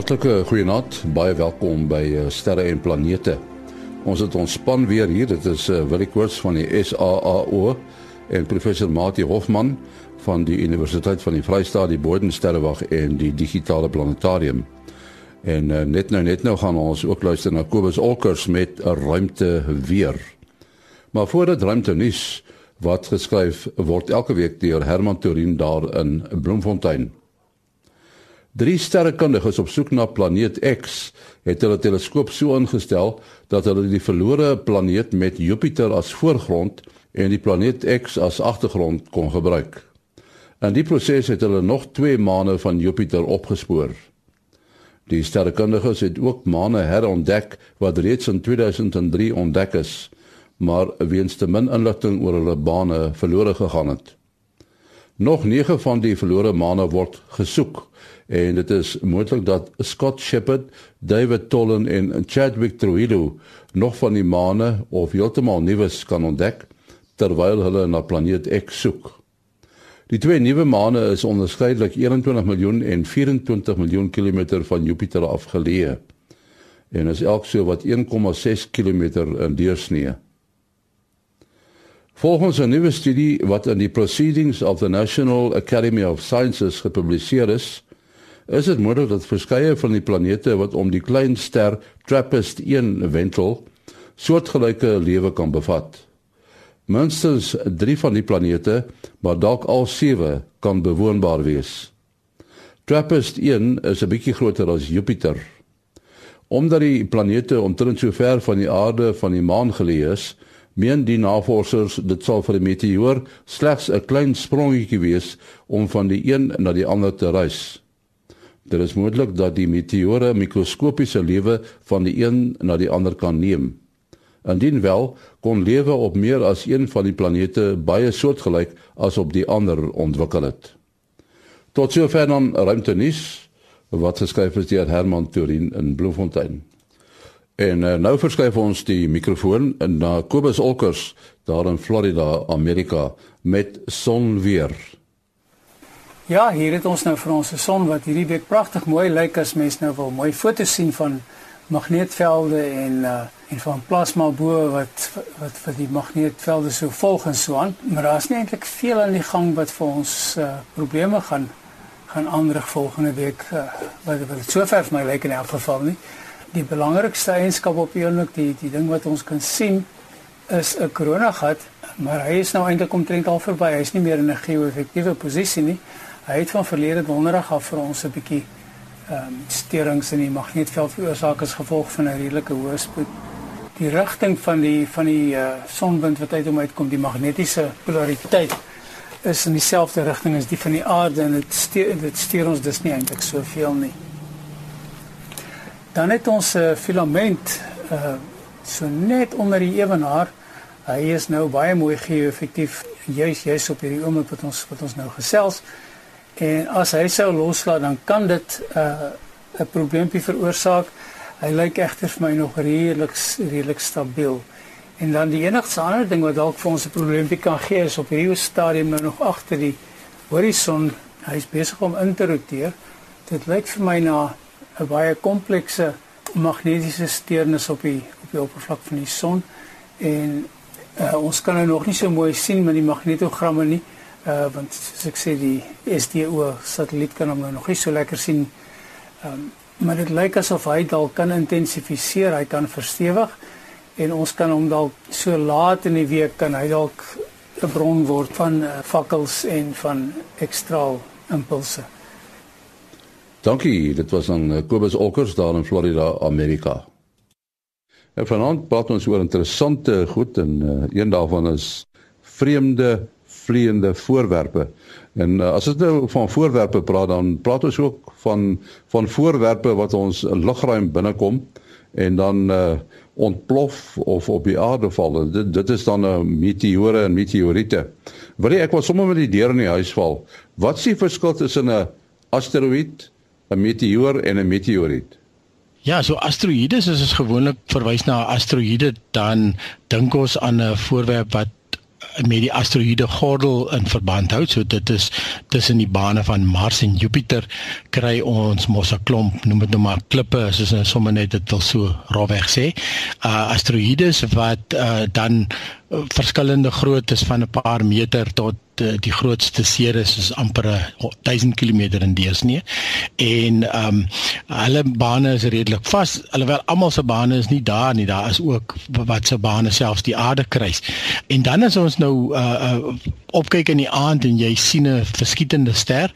Hartlike goeienaand, baie welkom by uh, Sterre en Planete. Ons het ons span weer hier. Dit is uh, Willie Koorts van die SAAO en professor Mati Hofman van die Universiteit van die Vrystaat, die Bodensterrewag en die Digitale Planetarium. En uh, net nou net nou gaan ons ook luister na Kobus Olkers met 'n ruimte weer. Maar voordat ruimte nuus wat geskryf word elke week deur Herman Torin daar in Bloemfontein. Drie sterrekundiges op soek na planeet X het hulle teleskoop so ingestel dat hulle die verlore planeet met Jupiter as voorgrond en die planeet X as agtergrond kon gebruik. In die proses het hulle nog 2 maane van Jupiter opgespoor. Die sterrekundiges het ook maane herontdek wat reeds in 2003 ontdek is, maar weens te min inligting oor hulle bane verlore gegaan het. Nog 9 van die verlore maane word gesoek en dit is moontlik dat Scott Shepard, David Tollen en Chadwick Trujillo nog van die maane of heeltemal nuus kan ontdek terwyl hulle na planeet X soek. Die twee nuwe maane is onderskeidelik 21 miljoen en 24 miljoen kilometer van Jupiter afgeleë en is elk so wat 1,6 kilometer in deursnee. Volgens 'n nuwe studie wat in die Proceedings of the National Academy of Sciences gepubliseer is, is dit moontlik dat verskeie van die planete wat om die klein ster TRAPPIST-1 wentel, soortgelyke lewe kan bevat. Minstens 3 van die planete, maar dalk al 7 kan bewoonbaar wees. TRAPPIST-1 is 'n bietjie groter as Jupiter. Omdat die planete omtrent so ver van die aarde van die maan geleë is, meen die navorsers dit sal vir 'n meteoor slegs 'n klein sprongetjie wees om van die een na die ander te reis. Dit is moontlik dat die meteore mikroskopiese lewe van die een na die ander kan neem. Indien wel, kon lewe op meer as een van die planete baie soortgelyk as op die ander ontwikkel het. Tot sover dan ruimte nuus wat geskryf is deur Herman Turin in Bloemfontein. En uh, nou verskuif ons die mikrofoon na Kobus Olkers daar in Florida, Amerika met sonweer. Ja, hier het ons nou vir ons son wat hierdie week pragtig mooi lyk as mens nou wil mooi foto's sien van magneetvelde en uh en van plasma bo wat wat vir die magneetvelde so volg en so aan. Maar daar's nie eintlik veel aan die gang wat vir ons uh probleme gaan gaan aanrig volgende week uh, wat wat sover vir my lyk in elk geval nie. Die belangrikste eienskap op die oomblik die die ding wat ons kan sien is 'n koronagat, maar hy is nou eintlik omtrent al verby. Hy is nie meer in 'n geo-effektiewe posisie nie. Hy het van verlede donderdag af vir ons 'n bietjie ehm um, sterings in die magneetveld veroorsaak as gevolg van 'n redelike hoë spoed. Die rigting van die van die uh, sonwind wat uit hom uitkom, die magnetiese polariteit is in dieselfde rigting as die van die aarde en dit steur dit steur ons dus nie eintlik soveel nie. Dan het ons 'n uh, filament uh so net onder die ewenaar. Hy is nou baie mooi geo-effektief juis juis op hierdie oomblik wat ons wat ons nou gesels. En as hy sou loslaat dan kan dit 'n uh, 'n probleempie veroorsaak. Hy lyk egter vir my nog redelik redelik stabiel. En dan die enigste ander ding wat dalk vir ons 'n probleempie kan gee is op hierdie stadium nou nog agter die horison. Hy's besig om in te roteer. Dit lyk vir my na 'n baie komplekse magnetiese steurnis op die op die oppervlak van die son en uh, ons kan nou nog nie so mooi sien met die magnetogramme nie uh want soos ek sê die SDO satelliet kan hom nou nog nie so lekker sien. Ehm um, maar dit lyk asof hy dalk kan intensifiseer, hy kan verstewig en ons kan hom dalk so laat in die week kan hy dalk 'n bron word van uh, fakkels en van ekstra impulse. Dankie, dit was dan uh, Kobus Olkers daar in Florida, Amerika. En vanaand praat ons oor interessante goed en uh, een daarvan is vreemde vleiende voorwerpe. En uh, as ons nou van voorwerpe praat dan praat ons ook van van voorwerpe wat ons lugruim binnekom en dan uh, ontplof of op die aarde val. Dit dit is dan 'n uh, meteore en meteoriete. Wil ek wil sommer met die deur in die huis val. Wat is die verskil tussen 'n asteroïde, 'n meteoor en 'n meteoriet? Ja, so asteroïde is as gewoonlik verwys na 'n asteroïde dan dink ons aan 'n voorwerp wat met die asteroïde gordel in verband hou. So dit is tussen die bane van Mars en Jupiter kry ons mos 'n klomp, noem dit nou maar klippe, soos ons sommer net dit wil so rofweg sê. Uh asteroïdes wat uh dan verskillende groottes van 'n paar meter tot uh, die grootste Ceres is amper 1000 km in deursnee. En ehm um, hulle bane is redelik vas alhoewel almal se bane is nie daar nie. Daar is ook wat se bane selfs die aarde kruis. En dan as ons nou uh, uh opkyk in die aand en jy sien 'n verskietende ster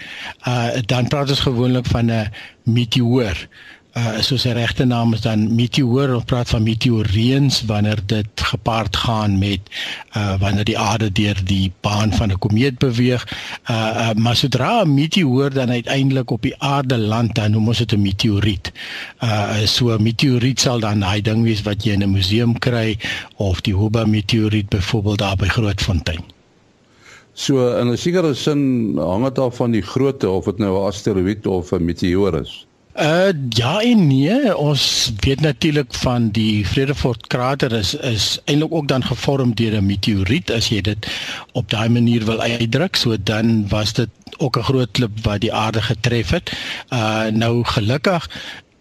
uh dan praat ons gewoonlik van 'n meteoor uh soos sy regte naam is dan meteoor of praat van meteoreens wanneer dit gepaard gaan met uh wanneer die aarde deur die baan van 'n komeet beweeg. Uh, uh maar sodra 'n meteoor dan uiteindelik op die aarde land dan noem ons dit 'n meteoriet. Uh so 'n meteoriet sal dan daai ding wees wat jy in 'n museum kry of die Hubble meteoriet byvoorbeeld daar by Grootfontein. So in 'n sekere sin hang dit af van die grootte of dit nou 'n asteroïde of 'n meteoor is. Uh ja en nee, ons weet natuurlik van die Vredefort krater is is eintlik ook dan gevorm deur 'n meteoriet as jy dit op daai manier wil uitdruk. So dan was dit ook 'n groot klip wat die aarde getref het. Uh nou gelukkig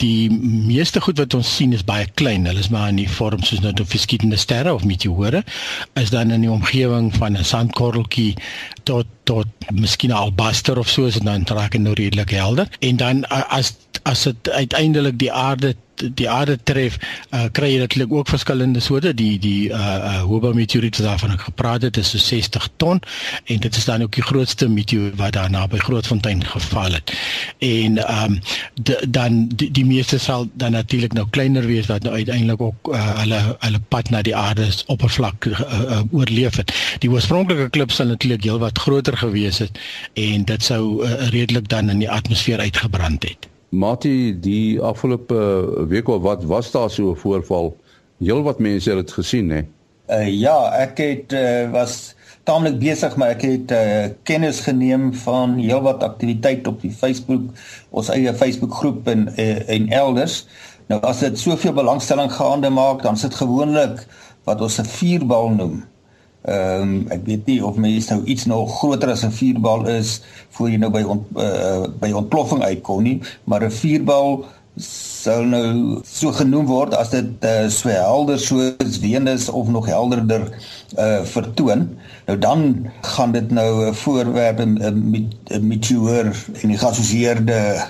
die meeste goed wat ons sien is baie klein. Hulle is maar in die vorm soos nou 'n verskillende sterre of meteore. Is dan in die omgewing van 'n sandkorreltjie tot tot miskien albaster of so dit dan raak nou redelik helder. En dan as as dit uiteindelik die aarde die aarde tref, uh, kry jy natuurlik ook verskillende soorte die die uh, uh Hubble meteoriet waarvan ek gepraat het is so 60 ton en dit is dan ook die grootste meteoor wat daar naby Grootfontein geval het. En ehm um, dan die, die meeste sal dan natuurlik nou kleiner wees wat nou uiteindelik ook uh, hulle hulle pad na die aarde se oppervlak uh, uh, oorleef het. Die oorspronklike klip sal natuurlik heelwat groter gewees het en dit sou uh, redelik dan in die atmosfeer uitgebrand het. Mati, die afgelope week of wat was daar so 'n voorval? Heelwat mense het dit gesien, hè? Uh, ja, ek het uh, was taamlik besig, maar ek het uh, kennis geneem van heelwat aktiwiteit op die Facebook, ons eie Facebook groep en uh, en elders. Nou as dit soveel belangstelling gaande maak, dan sit gewoonlik wat ons 'n vuurbal noem. Ehm um, ek weet nie of mense nou iets nog groter as 'n vuurbal is voor jy nou by ont, uh, by ontploffing uitkom nie, maar 'n vuurbal sou nou so genoem word as dit uh, so helder soos Venus of nog helderder uh, vertoon. Nou dan gaan dit nou 'n voorwerp 'n meteoor en die geassosieerde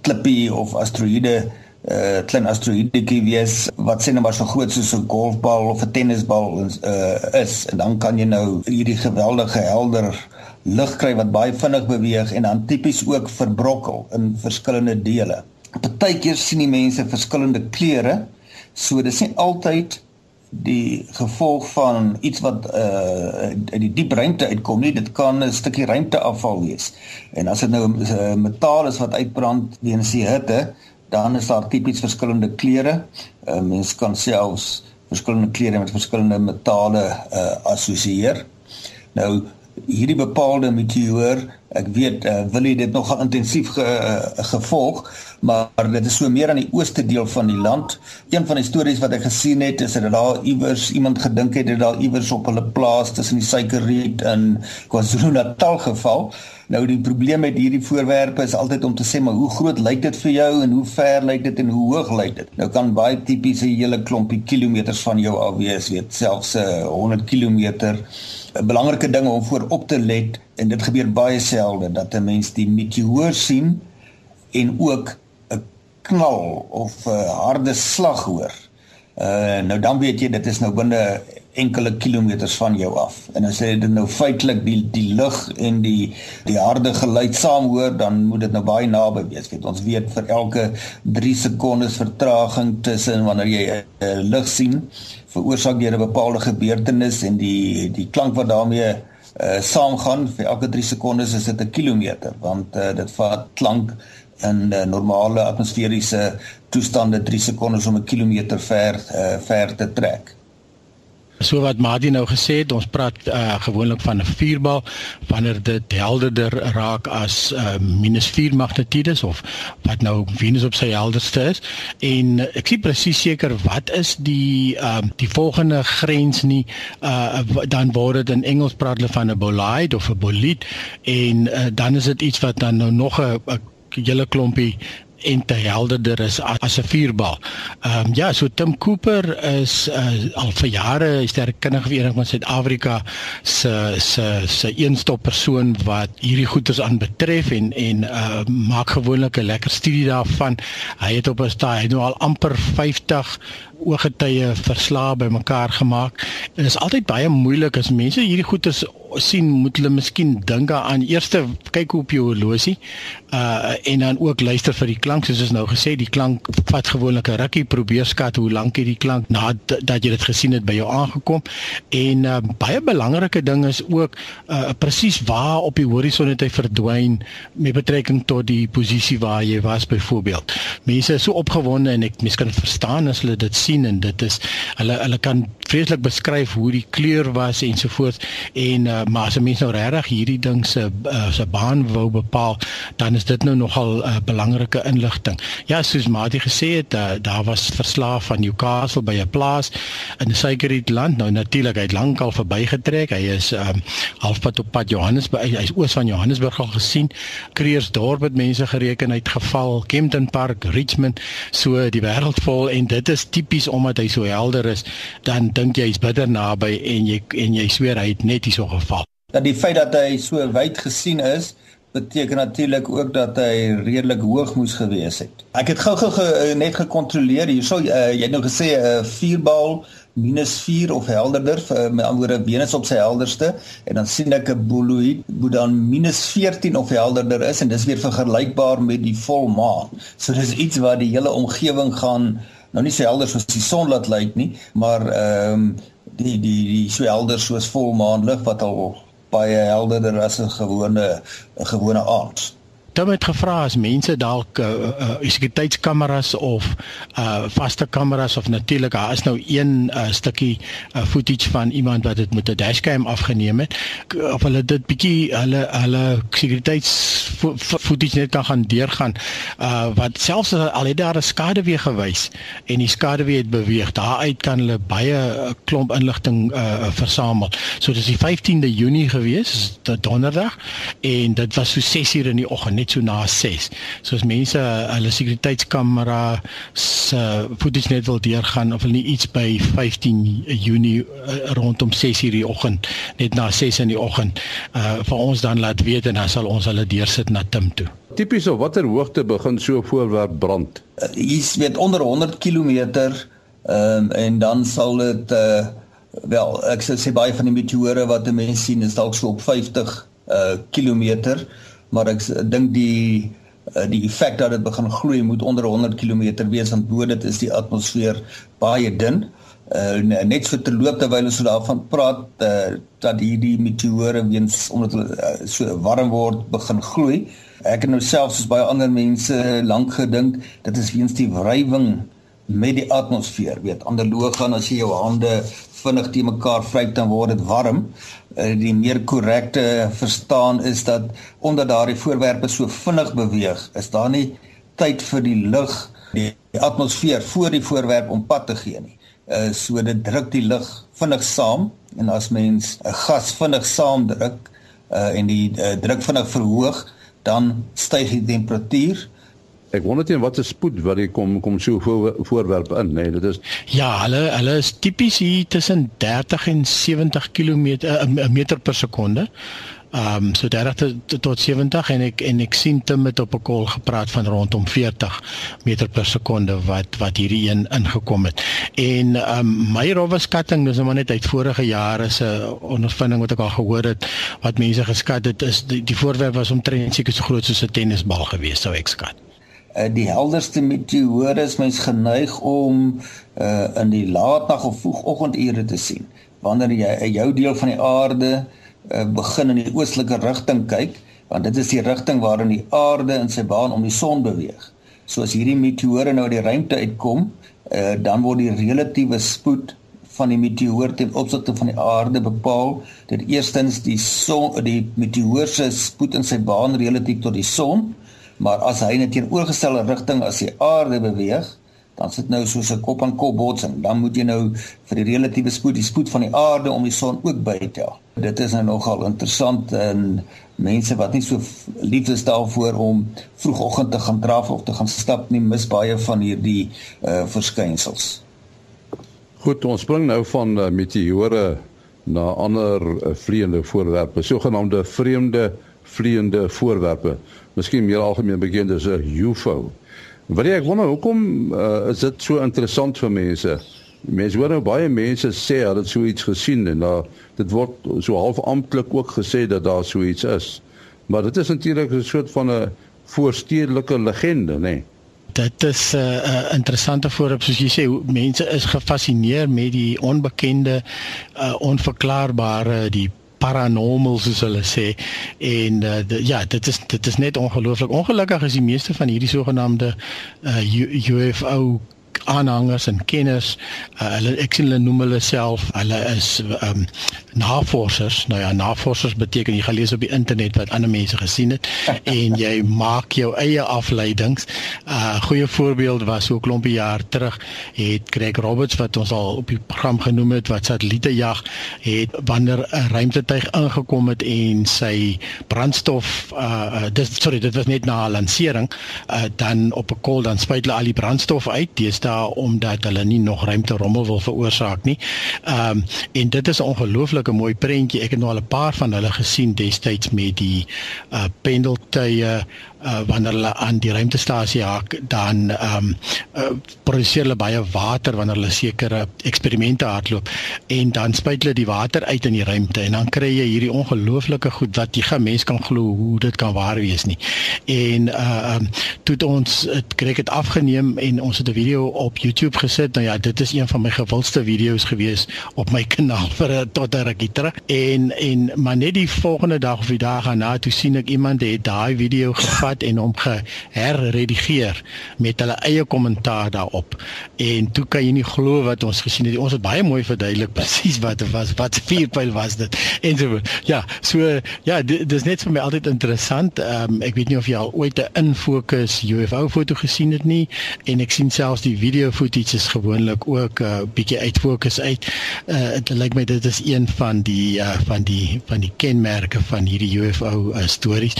klippie of asteroïde uh klein asteroïdetjie wees wat sê nou maar so groot soos 'n golfbal of 'n tennisbal uh is en dan kan jy nou hierdie geweldige helder lig kry wat baie vinnig beweeg en dan tipies ook verbrokkel in verskillende dele. Partykeer sien die mense verskillende kleure. So dis nie altyd die gevolg van iets wat uh uit die diep ruimte uitkom nie dit kan 'n stukkie ruimteafval wees en as dit nou 'n uh, metaal is wat uitbrand weens die hitte dan is daar tipies verskillende kleure. Uh, mens kan selfs verskillende kleure met verskillende metale uh, assosieer. Nou hierdie bepaalde meteoor, ek weet uh, wil jy dit nog intensief ge, uh, gevolg, maar dit is so meer aan die ooste deel van die land. Een van die stories wat ek gesien het is dat daar iewers iemand gedink het dat daar iewers op hulle plaas tussen die suikerriet in KwaZulu-Natal geval. Nou die probleem met hierdie voorwerpe is altyd om te sê maar hoe groot lyk dit vir jou en hoe ver lyk dit en hoe hoog lyk dit? Nou kan baie tipies 'n hele klompie kilometers van jou af wees, weet selfs 'n uh, 100 km. 'n Belangrike ding om voor op te let en dit gebeur baie selde dat 'n mens die meteoor sien en ook 'n knal of 'n harde slag hoor. Uh nou dan weet jy dit is nou binne enkele kilometers van jou af. En as jy dit nou feitelik die die lug en die die harde geluid saam hoor, dan moet dit nou baie naby wees. Weet ons weet vir elke 3 sekondes vertraging tussen wanneer jy 'n uh, lig sien, veroorsaak deur 'n bepaalde gebeurtenis en die die klank wat daarmee uh, saamgaan vir elke 3 sekondes is dit 'n kilometer want uh, dit vat klank in uh, normale atmosferiese toestande 3 sekondes om 'n kilometer ver uh, ver te trek. So wat Madi nou gesê het, ons praat uh, gewoonlik van 'n vuurbal. Wanneer dit helderder raak as uh, -4 magnitudes of wat nou Venus op sy helderste is. En uh, ek sien presies seker wat is die uh, die volgende grens nie. Uh, dan word dit in Engels praat hulle van 'n bolide of 'n bolide en uh, dan is dit iets wat dan nou nog 'n hele klompie en te helderder is as 'n vuurbal. Ehm um, ja, so Tim Cooper is uh, al vir jare is die erkennige vereniging van Suid-Afrika se se se eenstop persoon wat hierdie goeders aanbetref en en uh, maak gewoonlik 'n lekker studie daarvan. Hy het op 'n stadium hy nou al amper 50 ooggetuie verslae bymekaar gemaak. Dit is altyd baie moeilik as mense hierdie goeders sien moet hulle miskien dink aan eerste kyk op jou horlosie uh en dan ook luister vir die klank. Soos ons nou gesê die klank vat gewoonlik 'n rukkie. Probeer skat hoe lank hierdie klank na dat jy dit gesien het by jou aangekom. En uh, baie belangrike ding is ook uh presies waar op die horison het hy verdwyn met betrekking tot die posisie waar jy was byvoorbeeld. Mense is so opgewonde en ek mens kan verstaan as hulle dit sien en dit is hulle hulle kan vreeslik beskryf hoe die kleur was ensovoorts en uh, maar as 'n mens nou regtig hierdie ding se uh, se baan wou bepaal, dan is dit nou nogal 'n uh, belangrike inligting. Ja, soos Mati gesê het, uh, daar was verslae van Newcastle by 'n plaas in 'n suikerriet land. Nou natuurlik, hy het lankal verbygetrek. Hy is um, halfpad op pad Johannesburg. Hy is oos van Johannesburg al gesien. Kreersdorp het mense gereken uit geval, Kempton Park, Richmond, so die wêreld vol en dit is tipies omdat hy so helder is, dan dink jy hy's bitter naby en jy en jy sweer hy het net hierso geval. Dat die feit dat hy so wyd gesien is, beteken natuurlik ook dat hy redelik hoog moes gewees het. Ek het gou-gou ge, eh, net gekontroleer hierso uh, jy het nou gesê 'n uh, vuurbal minus 4 of helderder vir met ander woorde Venus op sy helderste en dan sien ek 'n boloid wat dan minus 14 of helderder is en dis weer vergelykbaar met die volmaan. So dis iets waar die hele omgewing gaan nou nie so helder soos die son laat lyk nie, maar ehm um, die die die so helder soos volmaan lig wat al baie helderder as 'n gewone 'n gewone aand. Tom het gevra as mense dalk uh, uh, sekuriteitskameras of uh vaste kameras of natuurlik daar is nou een uh, stukkie uh, footage van iemand wat dit met 'n dashcam afgeneem het of hulle dit bietjie hulle hulle sekuriteits footage net kan gaan deurgaan uh wat selfs al het daar 'n skaduwee gewys en die skaduwee het beweeg daaruit kan hulle baie klomp inligting uh versamel. So dis die 15de Junie gewees, dit donderdag en dit was so 6:00 in die oggend net so na 6. So as mense hulle sekuriteitskamera se footage net wil deurgaan of hulle nie iets by 15 Junie uh, rondom 6:00 die oggend net na 6 in die oggend uh vir ons dan laat weet en dan sal ons hulle deursit na Tim toe. Tipies op watter hoogte begin so voorwerp brand? Uh, Hier's weet onder 100 km ehm um, en dan sal dit uh wel ek sê baie van die meteore wat mense sien is dalk so op 50 uh kilometer maar ek dink die eh, die effek dat dit begin gloei moet onder 100 km wees want bo dit is die atmosfeer baie dun. Uh, net so terloop terwyl ons so daarvan praat uh, dat hierdie meteore weens omdat hulle uh, so warm word begin gloei. Ek het nou selfs soos baie ander mense lank gedink dit is weens die wrywing met die atmosfeer. Weet, analoog gaan as jy jou hande vinnig te mekaar vryf dan word dit warm. Eh, die meer korrekte verstaan is dat omdat daardie voorwerpe so vinnig beweeg, is daar nie tyd vir die lug, die, die atmosfeer voor die voorwerp om pad te gee nie. Uh so dit druk die lug vinnig saam en as mens 'n gas vinnig saamdruk uh en die uh, druk vinnig verhoog, dan styg die temperatuur Ek wonder teen watter spoed wat jy kom kom so voor, voorwerp in, nee, dit is Ja, hulle hulle is tipies hier tussen 30 en 70 km uh, meter per sekonde. Ehm um, so 30 tot 70 en ek en ek sien Tim met op 'n kol gepraat van rondom 40 meter per sekonde wat wat hierdie een ingekom het. En ehm um, my rowwe skatting, dis nou maar net uit vorige jare se ondervinding wat ek al gehoor het wat mense geskat het is die, die voorwerp was omtrent seker so groot soos 'n tennisbal gewees sou ek skat. Eh, die helderste meteore is mens geneig om uh, in die laatnag of vroegoggendure te sien. Wanneer jy in jou deel van die aarde uh, begin in die oostelike rigting kyk, want dit is die rigting waarin die aarde in sy baan om die son beweeg. So as hierdie meteore nou uit die ruimte uitkom, uh, dan word die relatiewe spoed van die meteoor ten opsigte van die aarde bepaal. Dit eerstens die son die meteoor se spoed in sy baan relatief tot die son, maar as hy in 'n teenoorgestelde rigting as die aarde beweeg, dan sit nou soos 'n kop aan kop botsing. Dan moet jy nou vir die relatiewe spoed, die spoed van die aarde om die son ook bytel. Dit is nou nogal interessant en mense wat nie so lief is daarvoor om vroegoggend te gaan draf of te gaan stap nie, mis baie van hierdie uh verskynsels. Goed, ons spring nou van uh, meteore na ander uh, vleiende voorwerpe, sogenaamde vreemde vleiende voorwerpe. Miskien meer algemeen bekend as 'n UFO. Wat ek wonder, hoekom uh, is dit so interessant vir mense? Mense hoor nou baie mense sê hulle het so iets gesien en daar dit word so half amptelik ook gesê dat daar so iets is. Maar dit is natuurlik 'n soort van 'n voorstedelike legende, nê? Nee dit is 'n uh, uh, interessante voorbeeld soos jy sê mense is gefassineer met die onbekende uh, onverklaarbare die paranormal soos hulle sê. En uh, de, ja dit is dit is net ongelooflik. Ongelukkig is die meeste van hierdie sogenaamde uh, UFO aanhangers en kenners uh, hulle ek sien hulle noem hulle self hulle is um, navorsers. Nou ja navorsers beteken jy gaan lees op die internet wat ander mense gesien het en jy maak jou eie afleidings. 'n uh, goeie voorbeeld was so 'n klompie jaar terug het Greg Roberts wat ons al op die program genoem het wat satelliete jag het wanneer 'n ruimtetuig ingekom het en sy brandstof uh, dis sorry dit was net na lansering uh, dan op 'n kol dan spuit hulle al die brandstof uit. Dis daar omdat hulle nie nog ruimte rommel wil veroorsaak nie. Ehm um, en dit is 'n ongelooflike mooi prentjie. Ek het nou al 'n paar van hulle gesien destyds met die uh pendeltuie uh, wanneer hulle aan die ruimtestasie haak dan ehm um, uh, produseer hulle baie water wanneer hulle sekere eksperimente hardloop en dan spuit hulle die water uit in die ruimte en dan kry jy hierdie ongelooflike goed wat jy geen mens kan glo hoe dit kan waar wees nie. En uh ehm um, toe ons het kry dit afgeneem en ons het 'n video op YouTube gesit. Nou ja, dit is een van my gewildste video's gewees op my kanaal vir tot 'n rukkie terug. En en maar net die volgende dag of die dag daarna toe sien ek iemand het daai video gevat gevat en hom geherredigeer met hulle eie kommentaar daarop. En toe kan jy nie glo wat ons gesien het. Ons het baie mooi verduidelik presies wat dit was, wat vierpyl was dit. En so ja, so ja, dit is net vir my altyd interessant. Ehm um, ek weet nie of jy al ooit 'n infokus UFO foto gesien het nie en ek sien selfs die video footage is gewoonlik ook 'n uh, bietjie uit fokus uit. Uh dit lyk my dit is een van die uh, van die van die kenmerke van hierdie UFO uh, stories.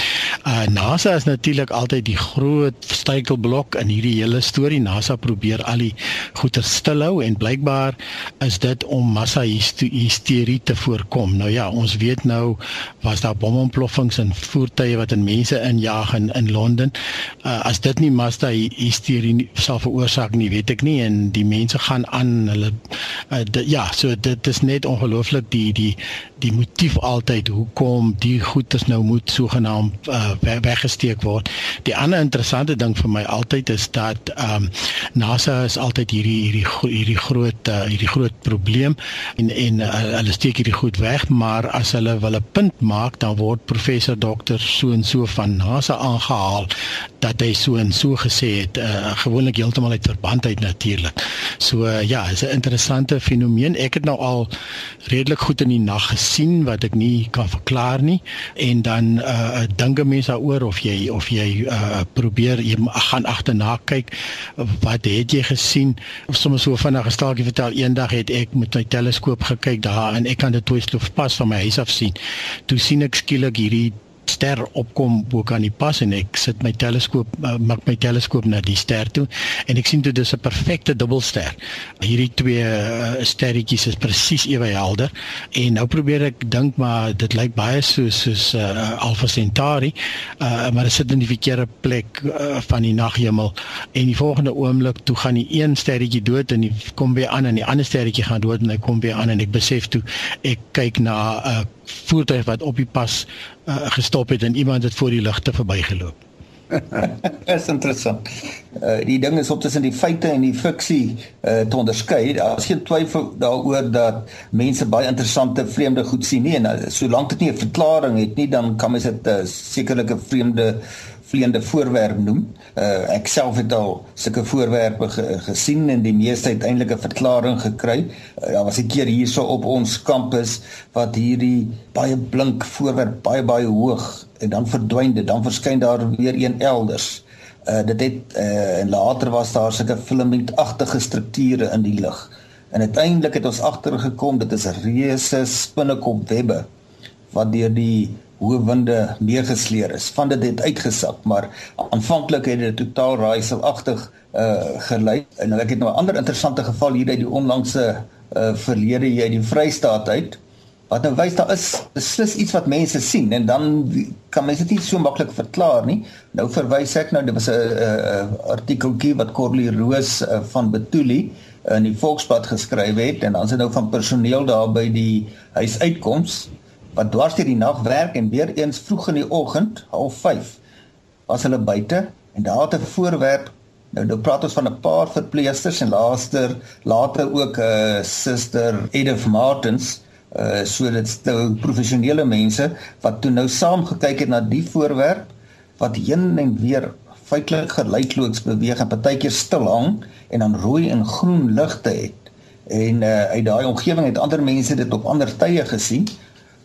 Uh NASA is nou natuurlik altyd die groot struikelblok in hierdie hele storie. NASA probeer al die goeie stil hou en blykbaar is dit om massa hysterie te voorkom. Nou ja, ons weet nou was daar bomontploffings en voertuie wat in mense injaag in in Londen. Uh, as dit nie massa hysterie sal veroorsaak nie, weet ek nie en die mense gaan aan hulle uh, dit, ja, so dit is net ongelooflik die die die motief altyd hoekom die goedes nou moet sogenaamd uh, weggesteek word. Die ander interessante ding vir my altyd is dat ehm um, NASA is altyd hierdie hierdie hierdie groot uh, hierdie groot probleem en en uh, hulle steek hierdie goed weg, maar as hulle wil 'n punt maak, dan word professor dokter so en so van NASA aangehaal dat hy so en so gesê het, uh, gewoonlik heeltemal uit verband uit natuurlik. So uh, ja, is 'n interessante fenomeen. Ek het nou al redelik goed in die nag gesien wat ek nie kan verklaar nie en dan uh, dink mense daaroor of jy of jy uh, probeer jy gaan agterna kyk wat het jy gesien of sommer so vinnig 'n staaltjie vertel eendag het ek met my teleskoop gekyk daar en ek kan dit twystof pas van my huis af sien toe sien ek skielik hierdie ster opkom bo kan nie pas en ek sit my teleskoop uh, maak my teleskoop na die ster toe en ek sien dit is 'n perfekte dubbelster. Hierdie twee uh, sterretjies is presies ewe helder en nou probeer ek dink maar dit lyk baie soos soos uh, Alpha Centauri uh, maar dit sit in die verkeerde plek uh, van die naghemel en die volgende oomblik toe gaan die een sterretjie dood en die kom weer aan en die ander sterretjie gaan dood en hy kom weer aan en ek besef toe ek kyk na 'n uh, voertuig wat op die pas uh, gestop het en iemand het voor die ligte verbygeloop. is interessant. Uh, die ding is op tussen die feite en die fiksie uh, te onderskei. Daar is geen twyfel daaroor dat mense baie interessante vreemde goed sien nie en uh, solank dit nie 'n verklaring het nie, dan kan mens dit uh, sekerlik 'n vreemde vleiende voorwerp noem. Uh, ek self het al sulke voorwerpe ge gesien en die meeste uiteindelik 'n verklaring gekry. Uh, daar was 'n keer hierso op ons kampus wat hierdie baie blink voorwerp baie baie hoog en dan verdwyn dit, dan verskyn daar weer een elders. Uh, dit het uh, en later was daar sulke filamentagtige strukture in die lug. En uiteindelik het ons agtergekom dit is reuse spinnekopwebbe wat deur die hoë winde meegesleer is. Van dit het uitgesak, maar aanvanklik het dit totaal raaiselagtig uh gelyk. En ek het nou 'n ander interessante geval hier uit die onlangse uh verlede hier uit die Vrystaat uit. Wat nou wys daar is beslis iets wat mense sien en dan kan mense dit nie so maklik verklaar nie. Nou verwys ek nou, dit was 'n artikeltjie wat Corlie Roos uh, van Betuli in die Volksblad geskryf het en dan is dit nou van personeel daar by die huis uitkoms wat dwars deur die nag werk en weer eens vroeg in die oggend, 05:30, was hulle buite en daar het 'n voorwerp nou nou praat ons van 'n paar verpleegsters en laaster later ook 'n uh, eh, suster Edith Martins uh so dit nou professionele mense wat toe nou saam gekyk het na die voorwerp wat heen en weer feitelik gelykloos beweeg en partykeer stil hang en dan rooi en groen ligte het. En uh uit daai omgewing het ander mense dit op ander tye gesien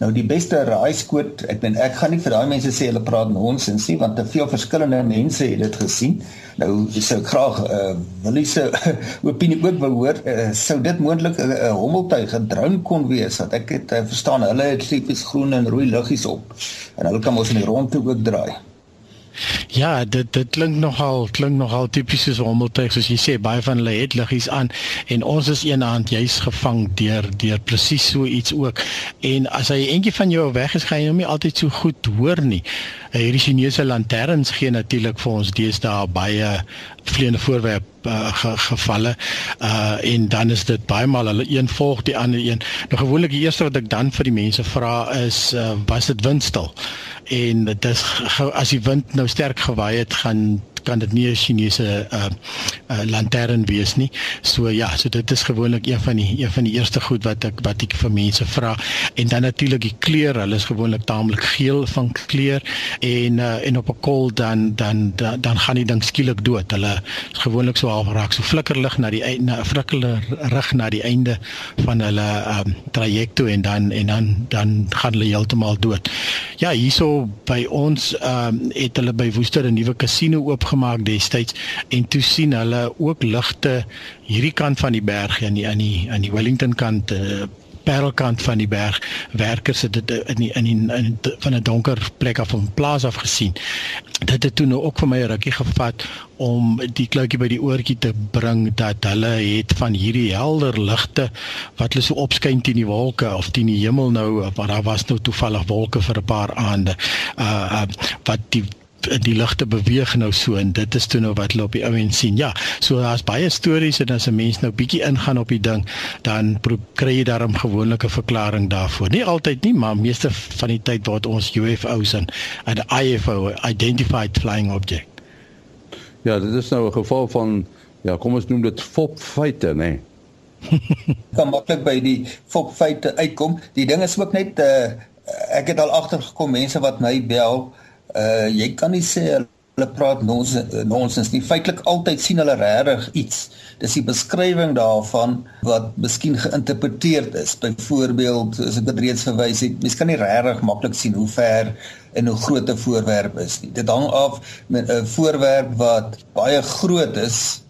Nou die beste raaiskoot, ek ben ek gaan nie vir daai mense sê hulle praat nonsens nie want te veel verskillende mense het dit gesien. Nou sou ek graag uh wil se opinie ook wil hoor, uh, sou dit moontlik 'n uh, hommeltuig, 'n drone kon wees wat ek het uh, verstaan hulle het tipies groen en rooi liggies op en hulle kan mos in die rondte ook draai. Ja, dit dit klink nogal klink nogal tipies soos hommeltuig soos jy sê baie van hulle het liggies aan en ons is eenaand juis gevang deur deur presies so iets ook. En as hy eentjie van jou weg is, gaan jy hom nie altyd so goed hoor nie. Hierdie Chinese lanterns gee natuurlik vir ons deesdae baie vleiende voorwerp uh, ge, gevalle uh en dan is dit baie maal hulle een volg die ander een. Nou gewoonlik die eerste wat ek dan vir die mense vra is uh, was dit windstil? en dit is as die wind nou sterk gewaai het gaan kan dit nie 'n Chinese uh, uh lantern wees nie. So ja, so dit is gewoonlik een van die een van die eerste goed wat ek wat ek vir mense vra. En dan natuurlik die kleur, hulle is gewoonlik taamlik geel van kleur en uh en op 'n kol dan dan dan, dan gaan die ding skielik dood. Hulle is gewoonlik so half raak so flikkerlig na die na flikkerlig rig na die einde van hulle um traject toe en dan en dan dan gaan hulle heeltemal dood. Ja, hierso by ons um het hulle by Woester 'n nuwe kasino oop gemaak destyds en toe sien hulle ook ligte hierdie kant van die berg aan die aan die aan die Wellington kant uh, Parelkant van die berg werkers het dit in die, in, die, in die, van 'n donker plek af van plaas af gesien. Dit het toe nou ook vir my 'n rukkie gevat om die kloutjie by die oortjie te bring dat hulle het van hierdie helder ligte wat hulle so opskyn teen die wolke of teen die hemel nou waar daar was nou toevallig wolke vir 'n paar aande. Uh, uh wat die die ligte beweeg nou so en dit is toe nou wat hulle op die ouens sien. Ja, so daar's baie stories en as 'n mens nou bietjie ingaan op die ding, dan kry jy daarom gewoonlik 'n verklaring daarvoor. Nie altyd nie, maar meeste van die tyd word ons UFO's en 'n IFO, identified flying object. Ja, dit is nou 'n geval van ja, kom ons noem dit fop feite, nê. kan maklik by die fop feite uitkom. Die ding is ook net uh, ek het al agtergekom mense wat my bel uh jy kan nie sê hulle praat nonsens nie. Feitelik altyd sien hulle regtig iets. Dis die beskrywing daarvan wat miskien geïnterpreteer is. Byvoorbeeld, as ek dit reeds verwys het, mens kan nie regtig maklik sien hoe ver en hoe groot 'n voorwerp is nie. Dit hang af met 'n voorwerp wat baie groot is.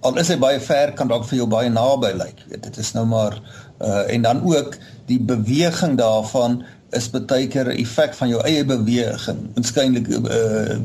Al is hy baie ver, kan dalk vir jou baie naby lyk. Dit is nou maar uh en dan ook die beweging daarvan is baie keer 'n effek van jou eie beweging. Waarskynlik uh eh,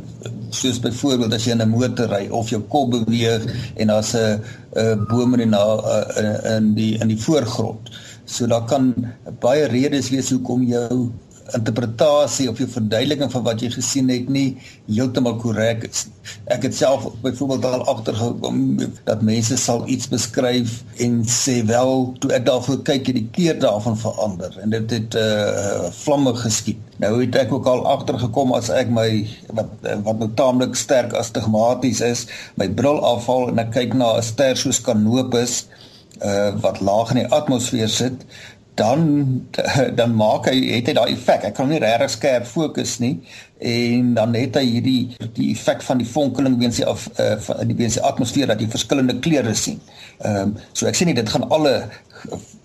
soos byvoorbeeld as jy in 'n motor ry of jou kop beweeg en daar's 'n 'n boom in die uh, in die in die voorgrond. So daar kan baie redes wees hoekom jou interpretasie of jou verduideliking van wat jy gesien het nie heeltemal korrek is. Ek het self byvoorbeeld al agtergekom dat mense sal iets beskryf en sê wel toe ek daarvoor kyk het die kleur daarvan verander en dit het uh vlamme geskiet. Nou het ek ook al agtergekom as ek my wat wat nou taamlik sterk astigmaties is, my bril afhaal en ek kyk na 'n ster soos Canopus uh wat laag in die atmosfeer sit dan dan maak hy het hy daai effek. Hy kan nie regtig skerp fokus nie en dan het hy hierdie die effek van die fonkeling weens die af uh, van die weens die atmosfeer dat jy verskillende kleure sien. Ehm um, so ek sê nie dit gaan alle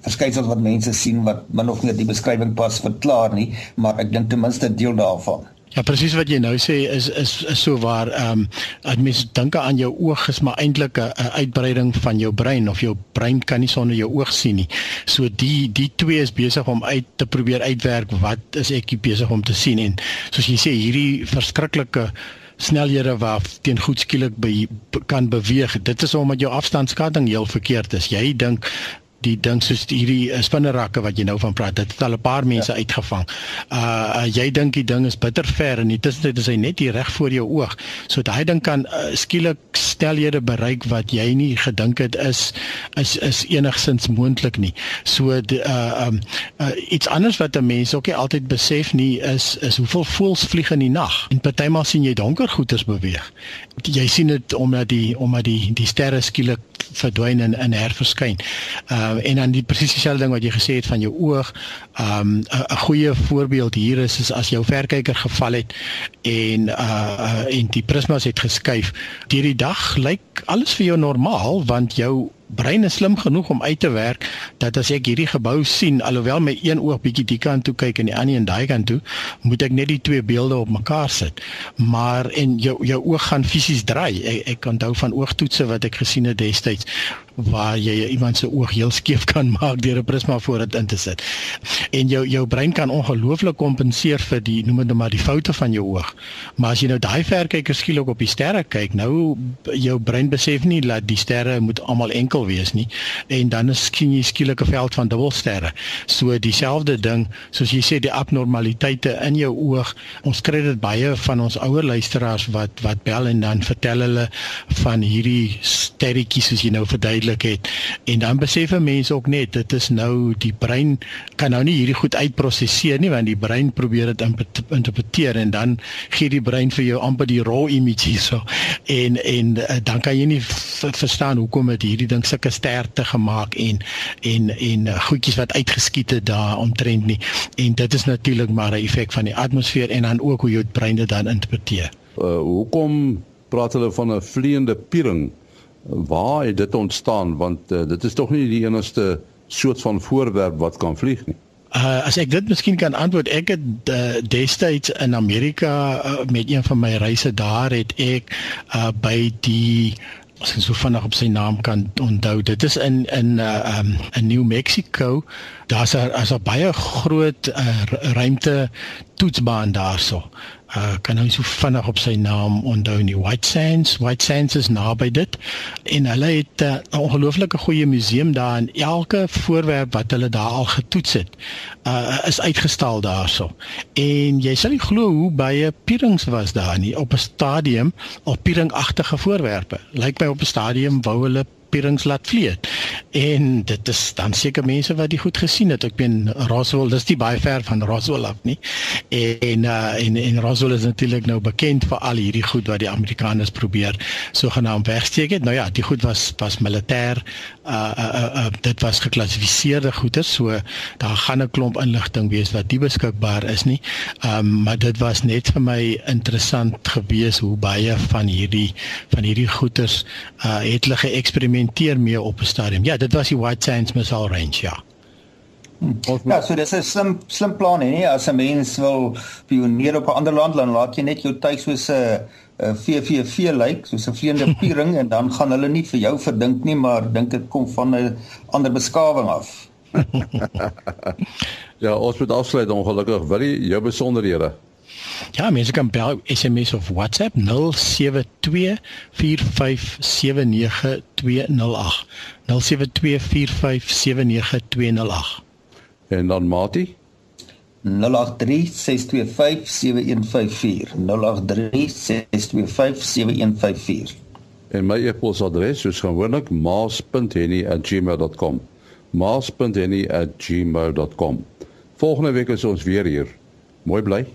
verskynsels wat mense sien wat min of meer die beskrywing pas verklaar nie, maar ek dink ten minste deel daarvan. Ja presies wat jy nou sê is is is so waar ehm um, mense dink aan jou oog is maar eintlik 'n uitbreiding van jou brein of jou brein kan nie sonder jou oog sien nie. So die die twee is besig om uit te probeer uitwerk wat is ek besig om te sien en soos jy sê hierdie verskriklike snelhede waar teen goed skielik be, kan beweeg. Dit is omdat jou afstandskatting heel verkeerd is. Jy dink die ding soos hierdie uh, spinnerakke wat jy nou van praat, dit het al 'n paar mense ja. uitgevang. Uh, uh jy dink die ding is bitter ver en dit is dit is hy net hier reg voor jou oog. So daai ding kan uh, skielik snelhede bereik wat jy nie gedink het is is is enigsins moontlik nie. So die, uh um uh, iets anders wat 'n mens ook nie altyd besef nie is is hoeveel voëls vlieg in die nag. En partymal sien jy donker goeters beweeg. Jy sien dit omdat die omdat die die sterre skielik verdwyn en in herverskyn. Uh en dan die presies dieselfde ding wat jy gesê het van jou oog. Um 'n goeie voorbeeld hier is is as jou verkyker geval het en uh en die prismas het geskuif. Deur die dag lyk alles vir jou normaal want jou brein is slim genoeg om uit te werk dat as ek hierdie gebou sien alhoewel my een oog bietjie die kant toe kyk en die ander een daai kant toe moet ek net die twee beelde op mekaar sit maar en jou jou oog gaan fisies draai ek, ek onthou van oogtoetse wat ek gesien het destyds waar jy iemand se oog heel skeef kan maak deur 'n prisma voor dit in te sit. En jou jou brein kan ongelooflik kompenseer vir die noem dit nou maar die foute van jou oog. Maar as jy nou daai verkyker skielik op die sterre kyk, nou jou brein besef nie dat die sterre moet almal enkel wees nie en dan is sien jy skielik 'n veld van dubbelsterre. So dieselfde ding soos jy sê die abnormaliteite in jou oog. Ons kry dit baie van ons ouer luisteraars wat wat bel en dan vertel hulle van hierdie sterretjies soos jy nou verduidelik het. En dan besef 'n mens ook net dit is nou die brein kan nou nie hierdie goed uitprosesseer nie want die brein probeer dit interpreteer en dan gee die brein vir jou amper die raw image hierso. En en uh, dan kan jy nie verstaan hoekom dit hierdie ding sulke sterte gemaak en en en uh, goedjies wat uitgeskiet het daar omtrent nie. En dit is natuurlik maar 'n effek van die atmosfeer en dan ook hoe jou brein dit dan interpreteer. Uh, hoekom praat hulle van 'n vleiende piering? waar het dit ontstaan want uh, dit is tog nie die enigste soort van voorwerp wat kan vlieg nie. Uh, as ek dit miskien kan antwoord ek het uh, destyds in Amerika uh, met een van my reise daar het ek uh, by die as ek so vinnig op sy naam kan onthou. Dit is in in uh, um, in New Mexico. Daar's 'n as 'n baie groot uh, ruimte toetsbaan daarso uh, kan nou so vinnig op sy naam onthou nie. White Sands. White Sands is naby dit. En hulle het uh, 'n ongelooflike goeie museum daar en elke voorwerp wat hulle daar al getoets het uh, is uitgestal daarso. En jy sal nie glo hoe baie pierings was daar nie. Op 'n stadium op pieringagtige voorwerpe. Lyk my op 'n stadium wou hulle pierings laat vlieg. En dit is dan seker mense wat dit goed gesien het. Ek ben Roswell, dis nie baie ver van Roswell af nie. En uh en en Roswell is natuurlik nou bekend vir al hierdie goed wat die Amerikaners probeer sogenaamd wegsteek het. Nou ja, die goed was was militêr uh uh, uh uh dit was geklassifiseerde goeder, so daar gaan 'n klomp inligting wees wat nie beskikbaar is nie. Um maar dit was net vir my interessant gewees hoe baie van hierdie van hierdie goeders uh het hulle geëksperimenter eksperimenteer mee op 'n stadium. Ja, dit was die White Sands Missile Range, ja. Hmm. Ja, so dis 'n slim slim plan hè. As 'n mens wil pioneer op 'n ander land, dan laat jy net jou tyd soos 'n VVV lyk, soos 'n vleiende piering en dan gaan hulle nie vir jou verdink nie, maar dink dit kom van 'n ander beskawing af. ja, ons moet afsluit ongelukkig. Wil jy jou besonderhede? Ja, mense kan bel SMS of WhatsApp 0724579208. 0724579208. En dan Mati 0836257154 0836257154 En my e-posadres is gewoonlik maas.henny@gmail.com maas.henny@gmail.com Volgende week is ons weer hier. Mooi bly.